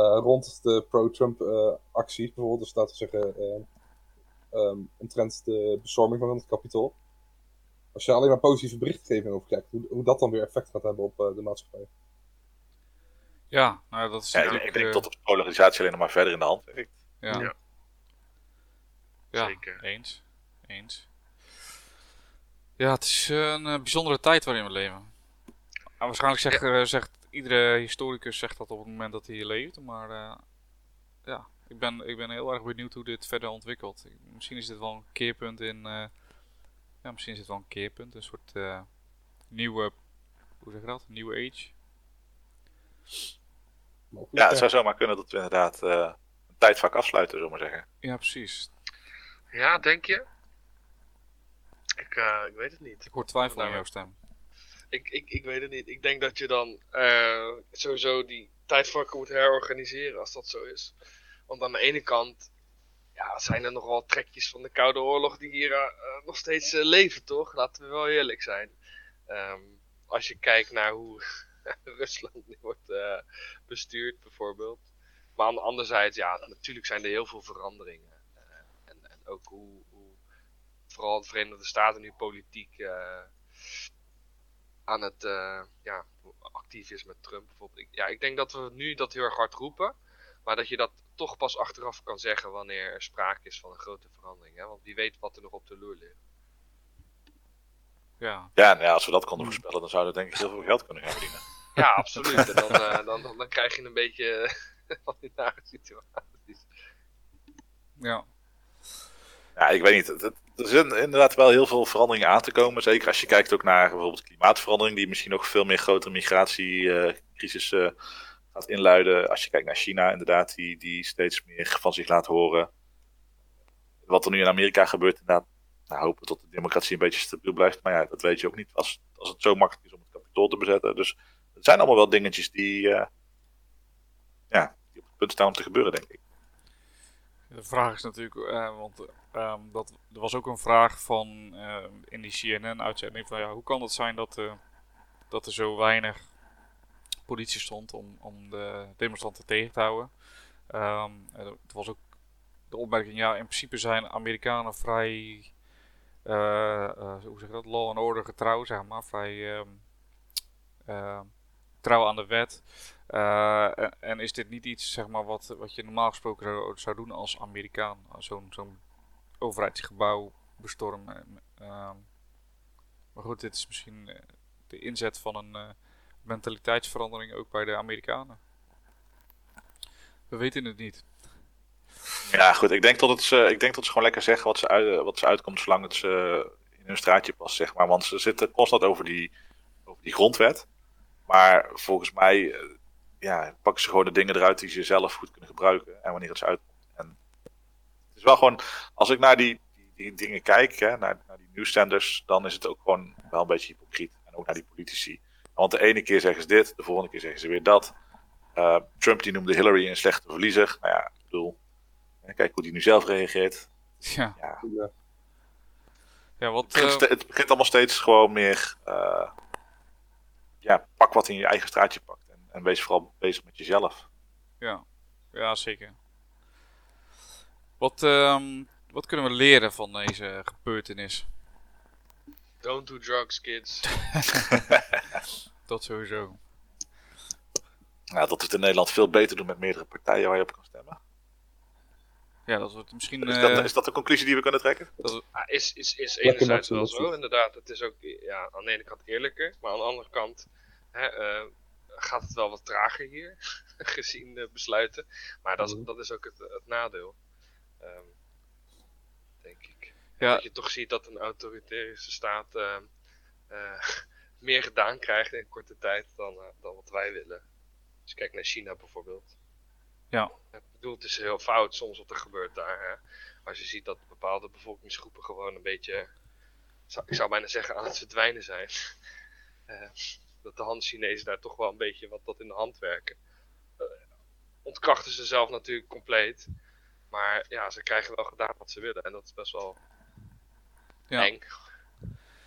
S4: rond de pro-Trump eh, acties. Bijvoorbeeld, dus laten we zeggen. eh, ehm, omtrent de bestorming van het kapitool. Als je alleen maar positieve berichtgeving over krijgt, hoe, hoe dat dan weer effect gaat hebben op eh, de maatschappij.
S1: ja nou, dat is
S3: Ja, ik,
S1: natuurlijk...
S3: ik denk
S1: eh,
S3: dat de polarisatie alleen nog maar verder in de hand werkt.
S1: ja.
S2: Ja.
S1: Ja,
S2: Zeker.
S1: eens. Eens. Ja, het is eh, een eh, bijzondere tijd waarin we leven. En waarschijnlijk zegt, eh, zegt iedere historicus zegt dat op het moment dat hij hier leeft, maar eh, ja, ik ben, ik ben heel erg benieuwd hoe dit verder ontwikkelt. Ik- Misschien is dit wel een keerpunt in, eh, ja, misschien is dit wel een keerpunt, een soort eh, nieuwe, hoe zeg je dat, nieuwe age.
S3: Ja, het zou zomaar kunnen dat we inderdaad eh, een tijdvak afsluiten, zullen we maar zeggen.
S1: Ja, precies.
S2: Ja, denk je? Ik, eh, ik weet het niet.
S1: Ik hoor twijfel in
S2: Nou,
S1: jouw stem.
S2: Ik, ik, ik weet het niet. Ik denk dat je dan eh, sowieso die tijdvakken moet herorganiseren als dat zo is. Want aan de ene kant ja, zijn er nog wel trekjes van de Koude Oorlog die hier eh, eh, nog steeds leven, toch? Laten we wel eerlijk zijn. Ehm, als je kijkt naar hoe Rusland nu wordt bestuurd, bijvoorbeeld. Maar aan de andere zijde, ja, natuurlijk zijn er heel veel veranderingen. En, en ook hoe, hoe vooral de Verenigde Staten nu politiek aan het eh, ja, actief is met Trump bijvoorbeeld. Ik, ja, ik denk dat we nu dat heel erg hard roepen, maar dat je dat toch pas achteraf kan zeggen wanneer er sprake is van een grote verandering. Hè? Want wie weet wat er nog op de loer ligt.
S1: Ja,
S3: Ja, nou ja, als we dat konden voorspellen, dan zouden we denk ik heel veel geld kunnen gaan verdienen.
S2: Ja, absoluut. En dan, eh, dan, dan, dan krijg je een beetje van die nare situaties.
S1: ja.
S3: Ja, ik weet niet. Er zijn inderdaad wel heel veel veranderingen aan te komen. Zeker als je kijkt ook naar bijvoorbeeld klimaatverandering, die misschien nog veel meer grotere migratiecrisis eh, gaat inluiden. Als je kijkt naar China, inderdaad, die, die steeds meer van zich laat horen. Wat er nu in Amerika gebeurt, inderdaad. Nou, hopen tot de democratie een beetje stabiel blijft. Maar ja, dat weet je ook niet als, als het zo makkelijk is om het kapitool te bezetten. Dus het zijn allemaal wel dingetjes die, eh, ja, die op het punt staan om te gebeuren, denk ik.
S1: De vraag is natuurlijk, eh, want ehm, dat, er was ook een vraag van eh, in die CNN-uitzending van ja, hoe kan het zijn dat, eh, dat er zo weinig politie stond om, om de demonstranten tegen te houden? Ehm, en het was ook de opmerking, ja, in principe zijn Amerikanen vrij, hoe zeg dat, law and order getrouw, zeg maar, vrij ehm, eh, trouw aan de wet. Eh, en, en is dit niet iets zeg maar, wat, wat je normaal gesproken zou, zou doen als Amerikaan? Zo'n zo'n overheidsgebouw bestormen. Ehm, maar goed, dit is misschien eh, de inzet van een eh, mentaliteitsverandering ook bij de Amerikanen. We weten het niet.
S3: Ja, goed. Ik denk dat, het, ze- ik denk dat ze gewoon lekker zeggen wat ze, uit, wat ze uitkomt, zolang het ze in hun straatje past, zeg maar. Want ze zitten constant over die, over die grondwet. Maar volgens mij ja, pakken ze gewoon de dingen eruit die ze zelf goed kunnen gebruiken. En wanneer het ze uitkomt. En het is wel gewoon, als ik naar die, die, die dingen kijk, hè, naar, naar die nieuwszenders, dan is het ook gewoon wel een beetje hypocriet. En ook naar die politici. Want de ene keer zeggen ze dit, de volgende keer zeggen ze weer dat. Eh, Trump die noemde Hillary een slechte verliezer. Nou ja, ik bedoel, kijk hoe die nu zelf reageert.
S1: Ja,
S3: Ja,
S4: Ja.
S1: wat.
S3: het, begint,
S1: eh,
S3: het begint allemaal steeds gewoon meer. eh, ja, pak wat in je eigen straatje pakt. En, wees vooral bezig met jezelf.
S1: ja. ja, zeker. Wat, ehm, wat kunnen we leren van deze gebeurtenis?
S2: Don't do drugs, kids.
S1: Dat sowieso.
S3: Nou, dat we het in Nederland veel beter doen met meerdere partijen waar je op kan stemmen.
S1: Ja, dat wordt misschien.
S3: Is
S1: eh,
S3: dat, is dat de conclusie die we kunnen trekken?
S1: dat we-
S2: Ja, is, is, is enerzijds wel zo, inderdaad. Het is ook ja, aan de ene kant eerlijker, maar aan de andere kant hè, eh, gaat het wel wat trager hier, gezien de besluiten. Maar dat is,
S4: Mhm.
S2: dat is ook het, het nadeel, Ehm, denk ik.
S1: Ja.
S2: Dat je toch ziet dat een autoritarische staat eh, eh, meer gedaan krijgen in korte tijd dan, eh, dan wat wij willen. Dus kijk naar China bijvoorbeeld.
S1: Ja.
S2: Ik bedoel, het is heel fout soms wat er gebeurt daar. Hè? Als je ziet dat bepaalde bevolkingsgroepen gewoon een beetje, zou- ik zou bijna zeggen, aan het verdwijnen zijn. Dat de hand-Chinezen daar toch wel een beetje wat dat in de hand werken. Eh, ontkrachten ze zelf natuurlijk compleet. Maar ja, ze krijgen wel gedaan wat ze willen. En dat is best wel
S1: Ja.
S2: eng.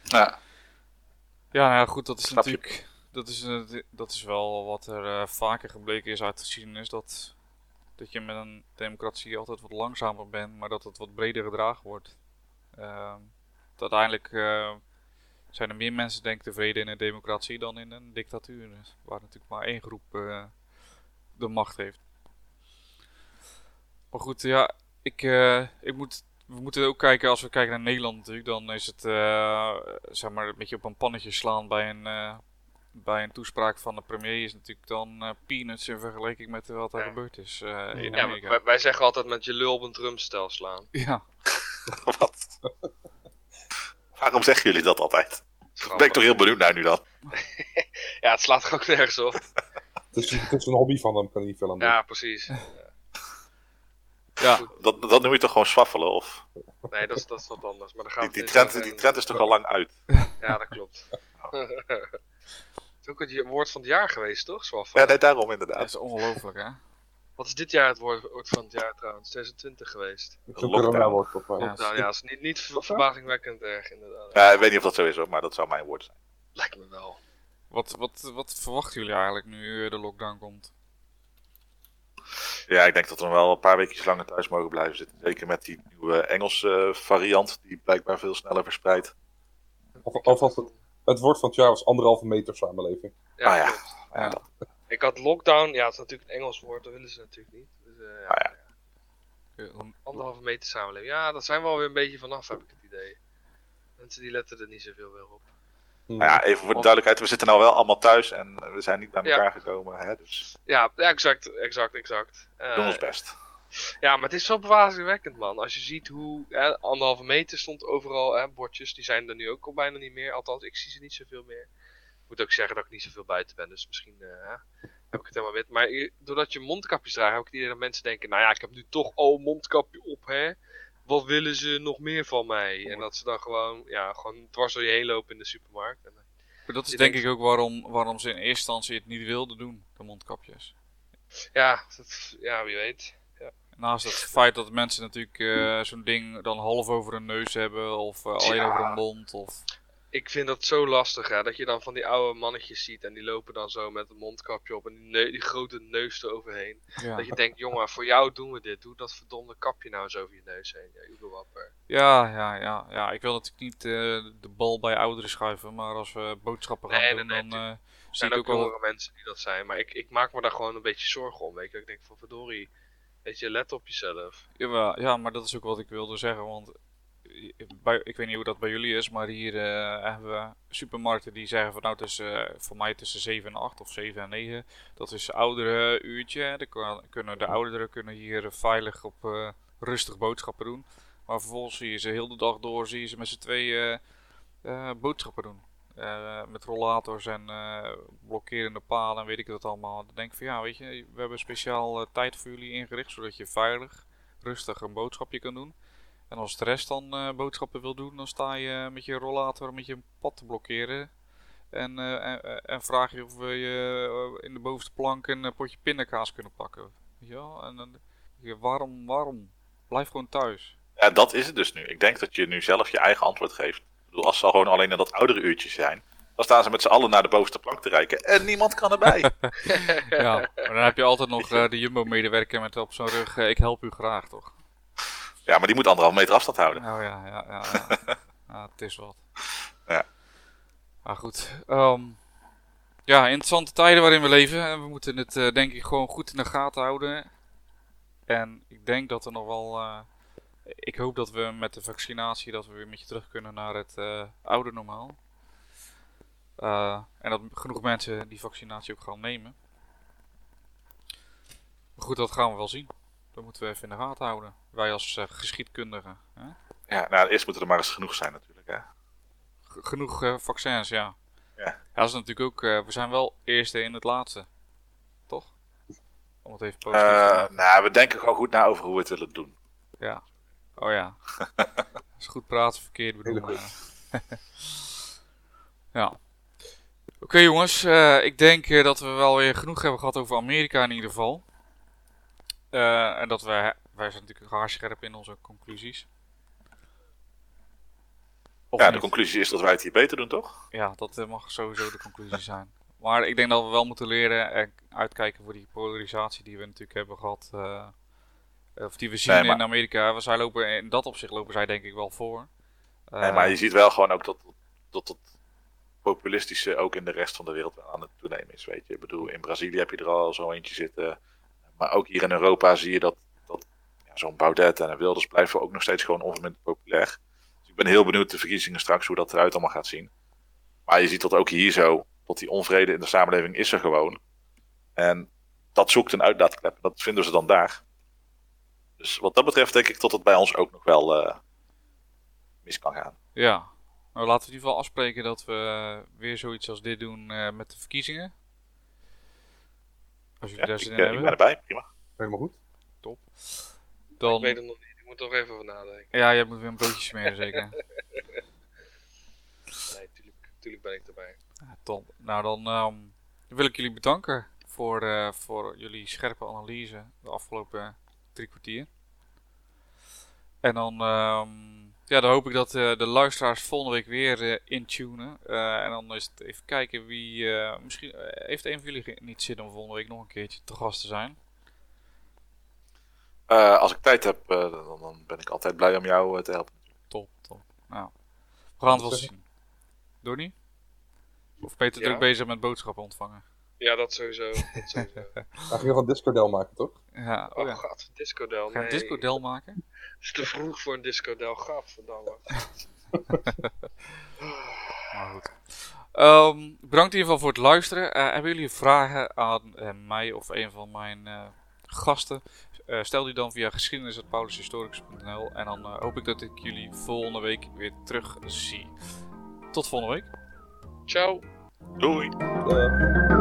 S3: Ja,
S1: Ja, nou ja, goed, dat is
S3: Snap je.
S1: natuurlijk. Dat is, dat is wel wat er eh, vaker gebleken is uit de geschiedenis. Dat, dat je met een democratie altijd wat langzamer bent, maar dat het wat breder gedragen wordt. Ehm, dat uiteindelijk eh, zijn er meer mensen, denk ik, tevreden in een democratie dan in een dictatuur. Waar natuurlijk maar één groep eh, de macht heeft. Maar goed, ja, ik, eh, ik moet we moeten ook kijken, als we kijken naar Nederland natuurlijk, dan is het eh, zeg maar een beetje op een pannetje slaan bij een, eh, bij een toespraak van de premier is natuurlijk dan eh, peanuts in vergelijking met wat er
S2: Ja.
S1: gebeurd is eh, in
S2: Ja,
S1: Amerika.
S2: wij, wij zeggen altijd met je lul op een drumstel slaan.
S1: Ja,
S3: wat? Waarom zeggen jullie dat altijd? Ben ik toch heel benieuwd naar nu dan.
S2: Ja, het slaat er ook nergens op.
S4: Het is, het is een hobby van hem, kan hij niet veel aan doen.
S2: Ja, precies.
S1: ja,
S3: Dat, dat noem je toch gewoon swaffelen? Of?
S2: Nee, dat is, dat is wat anders. Maar dan gaan
S3: Die, trend, die trend is toch al lang uit?
S2: Ja, dat klopt. het is ook het woord van het jaar geweest, toch? Zwaf?
S3: Ja, nee, daarom
S1: dat
S3: inderdaad.
S1: is ongelooflijk hè.
S2: Wat is dit jaar het woord, woord van het jaar trouwens? 2020 geweest.
S3: Lockdown.
S4: woord toch wel.
S1: Ja.
S2: Ja, is niet, niet ver- verbazingwekkend erg inderdaad.
S3: Ja, ik weet niet of dat zo is hoor, maar dat zou mijn woord zijn.
S2: Lijkt me wel.
S1: Wat, wat, wat verwachten jullie eigenlijk nu eh, de lockdown komt?
S3: Ja, ik denk dat we wel een paar weken langer thuis mogen blijven zitten. Zeker met die nieuwe Engelse variant, die blijkbaar veel sneller verspreidt.
S4: Of, of het, het woord van het jaar was anderhalve meter samenleving.
S2: Ja,
S3: Ah. Ja, Ja. Dat-
S2: Ik had lockdown, ja, het is natuurlijk een Engels woord, dat willen ze natuurlijk niet. Dus, eh, ja,
S3: Ah, ja.
S2: Anderhalve meter samenleving. Ja, daar zijn we alweer een beetje vanaf, heb ik het idee. Mensen die letten er niet zoveel meer op.
S3: Nou ja, even voor de duidelijkheid, we zitten nou wel allemaal thuis en we zijn niet bij
S2: Ja.
S3: elkaar gekomen. Hè, dus
S2: Ja, ja exact, exact, exact.
S3: we
S2: Eh,
S3: doen ons best.
S2: Ja, maar het is wel verbazingwekkend, man. Als je ziet hoe hè, anderhalve meter stond overal, hè, bordjes, die zijn er nu ook al bijna niet meer. Althans, ik zie ze niet zoveel meer. Ik moet ook zeggen dat ik niet zoveel buiten ben, dus misschien eh, heb ik het helemaal wit. Maar doordat je mondkapjes draagt, heb ik het idee dat mensen denken, nou ja, ik heb nu toch al een mondkapje op, hè. Wat willen ze nog meer van mij? En dat ze dan gewoon, ja, gewoon dwars door je heen lopen in de supermarkt. En, eh,
S1: Maar dat is denk
S2: denkt-
S1: ik ook waarom, waarom ze in eerste instantie het niet wilden doen, de mondkapjes.
S2: ja, dat, ja, wie weet.
S1: Naast het feit dat mensen natuurlijk eh, zo'n ding dan half over hun neus hebben of alleen
S2: Ja.
S1: over hun mond. Of...
S2: Ik vind dat zo lastig, hè, dat je dan van die oude mannetjes ziet en die lopen dan zo met een mondkapje op en die, die grote neus eroverheen.
S1: Ja.
S2: Dat je denkt, jongen, voor jou doen we dit. Doe dat verdomde kapje nou eens over je neus heen. Ja, joedelwapper.
S1: Ja, ja, ja, ja. Ik wil natuurlijk niet eh, de bal bij ouderen schuiven, maar als we boodschappen gaan
S2: Nee,
S1: doen,
S2: nee,
S1: dan eh,
S2: Er zijn ook jongere mensen die dat zijn. Maar ik, ik maak me daar gewoon een beetje zorgen om. Weet je, ik denk van verdorie, weet je, let op jezelf.
S1: Jawel, ja, maar dat is ook wat ik wilde zeggen, want ik weet niet hoe dat bij jullie is, maar hier eh, hebben we supermarkten die zeggen van nou eh, voor mij tussen 7 en 8 of 7 en 9, dat is oudere uurtje. Dan kunnen de ouderen kunnen hier veilig op eh, rustig boodschappen doen. Maar vervolgens zie je ze heel de dag door, zie je ze met z'n tweeën boodschappen doen. Met rollators en blokkerende palen en weet ik wat allemaal. Dan denk ik van ja, weet je, we hebben speciaal tijd voor jullie ingericht, zodat je veilig, rustig een boodschapje kan doen. En als de rest dan eh, boodschappen wil doen, dan sta je met je rollator met je pad te blokkeren. En, eh, en, eh, en vraag je of we je eh, in de bovenste plank een eh, potje pindakaas kunnen pakken. Ja, en dan waarom, waarom? Blijf gewoon thuis.
S3: Ja, dat is het dus nu. Ik denk dat je nu zelf je eigen antwoord geeft. Ik bedoel, als ze al gewoon alleen naar dat oudere uurtje zijn, dan staan ze met z'n allen naar de bovenste plank te reiken en niemand kan erbij.
S1: Ja, maar dan heb je altijd nog eh, de Jumbo-medewerker met op zijn rug, eh, ik help u graag toch?
S3: Ja, maar die moet anderhalf meter afstand houden.
S1: Nou ja, ja, ja. ja. ja het is wat.
S3: Ja.
S1: Maar goed. ehm, ja, interessante tijden waarin we leven. En we moeten het eh, denk ik gewoon goed in de gaten houden. En ik denk dat er nog wel... eh, ik hoop dat we met de vaccinatie dat we weer een beetje terug kunnen naar het eh, oude normaal. En dat genoeg mensen die vaccinatie ook gaan nemen. Maar goed, dat gaan we wel zien. Dat moeten we even in de gaten houden. Wij als eh, geschiedkundigen. Hè?
S3: Ja, nou, eerst moeten er maar eens genoeg zijn natuurlijk. Hè.
S1: Genoeg eh, vaccins, ja. Ja, dat is natuurlijk ook, eh, we zijn wel eerste in het laatste. Toch? Om het even positief te
S3: Eh,
S1: maken.
S3: nou, we denken gewoon goed na over hoe we het willen doen.
S1: Ja. Oh ja. Dat is goed praten, verkeerd bedoelen. Ja. Oké jongens, eh, ik denk dat we wel weer genoeg hebben gehad over Amerika in ieder geval. Eh, en dat wij, wij zijn natuurlijk haarscherp in onze conclusies. Of
S3: ja, de conclusie is dat wij het hier beter doen, toch?
S1: Ja, dat eh, mag sowieso de conclusie zijn. Maar ik denk dat we wel moeten leren en uitkijken voor die polarisatie die we natuurlijk hebben gehad. eh, of die we zien
S3: Nee, maar-
S1: in Amerika. We zij lopen, in dat opzicht lopen zij denk ik wel voor.
S3: Nee, maar je ziet wel gewoon ook dat, dat het populistische ook in de rest van de wereld aan het toenemen is. Weet je. Ik bedoel, in Brazilië heb je er al zo eentje zitten. Maar ook hier in Europa zie je dat, dat zo'n Baudet en Wilders blijven ook nog steeds gewoon onverminderd populair. Dus ik ben heel benieuwd de verkiezingen straks hoe dat eruit allemaal gaat zien. Maar je ziet dat ook hier zo, dat die onvrede in de samenleving is er gewoon. En dat zoekt een uitlaatklep. Dat vinden ze dan daar. Dus wat dat betreft denk ik dat het bij ons ook nog wel eh, mis kan gaan.
S1: Ja, nou, laten we in ieder geval afspreken dat we eh, weer zoiets als dit doen eh, met de verkiezingen. Als jullie
S3: Ja,
S1: daar
S3: ik,
S1: zin
S3: eh,
S1: in
S3: ik
S1: hebben,
S3: ben erbij, prima.
S4: Helemaal goed.
S1: dan...
S2: Ik weet het nog niet. Ik moet er nog even over nadenken.
S1: Ja, jij moet weer een broodje smeren zeker.
S2: Nee, tuurlijk, tuurlijk ben ik erbij.
S1: Ja, top. Nou, dan ehm, wil ik jullie bedanken voor, eh, voor jullie scherpe analyse de afgelopen drie kwartier. En dan, ehm, ja, dan hoop ik dat eh, de luisteraars volgende week weer eh, intunen. Eh, en dan is het even kijken wie. eh, misschien heeft een van jullie niet zin om volgende week nog een keertje te gast te zijn.
S3: Eh, als ik tijd heb, eh, dan, dan ben ik altijd blij om jou te helpen.
S1: Top, top. Nou, we gaan het wel zien. Donnie? Of Peter
S2: Ja.
S1: druk bezig met boodschappen ontvangen?
S2: Ja, dat sowieso. Dat sowieso.
S4: Hij ging nog een Discordel maken, toch?
S1: Ja, oh
S2: Oh
S1: ja.
S2: god, discodel.
S1: Ga je
S2: Nee,
S1: een discodel maken?
S2: Het is te vroeg voor een discodel. Gadverdamme.
S1: Maar goed. Ehm, bedankt in ieder geval voor het luisteren. Eh, hebben jullie vragen aan eh, mij of een van mijn eh, gasten? Stel die dan via geschiedenis.paulushistoricus.nl en dan eh, hoop ik dat ik jullie volgende week weer terug zie. Tot volgende week.
S2: Ciao.
S3: Doei!
S4: Eh,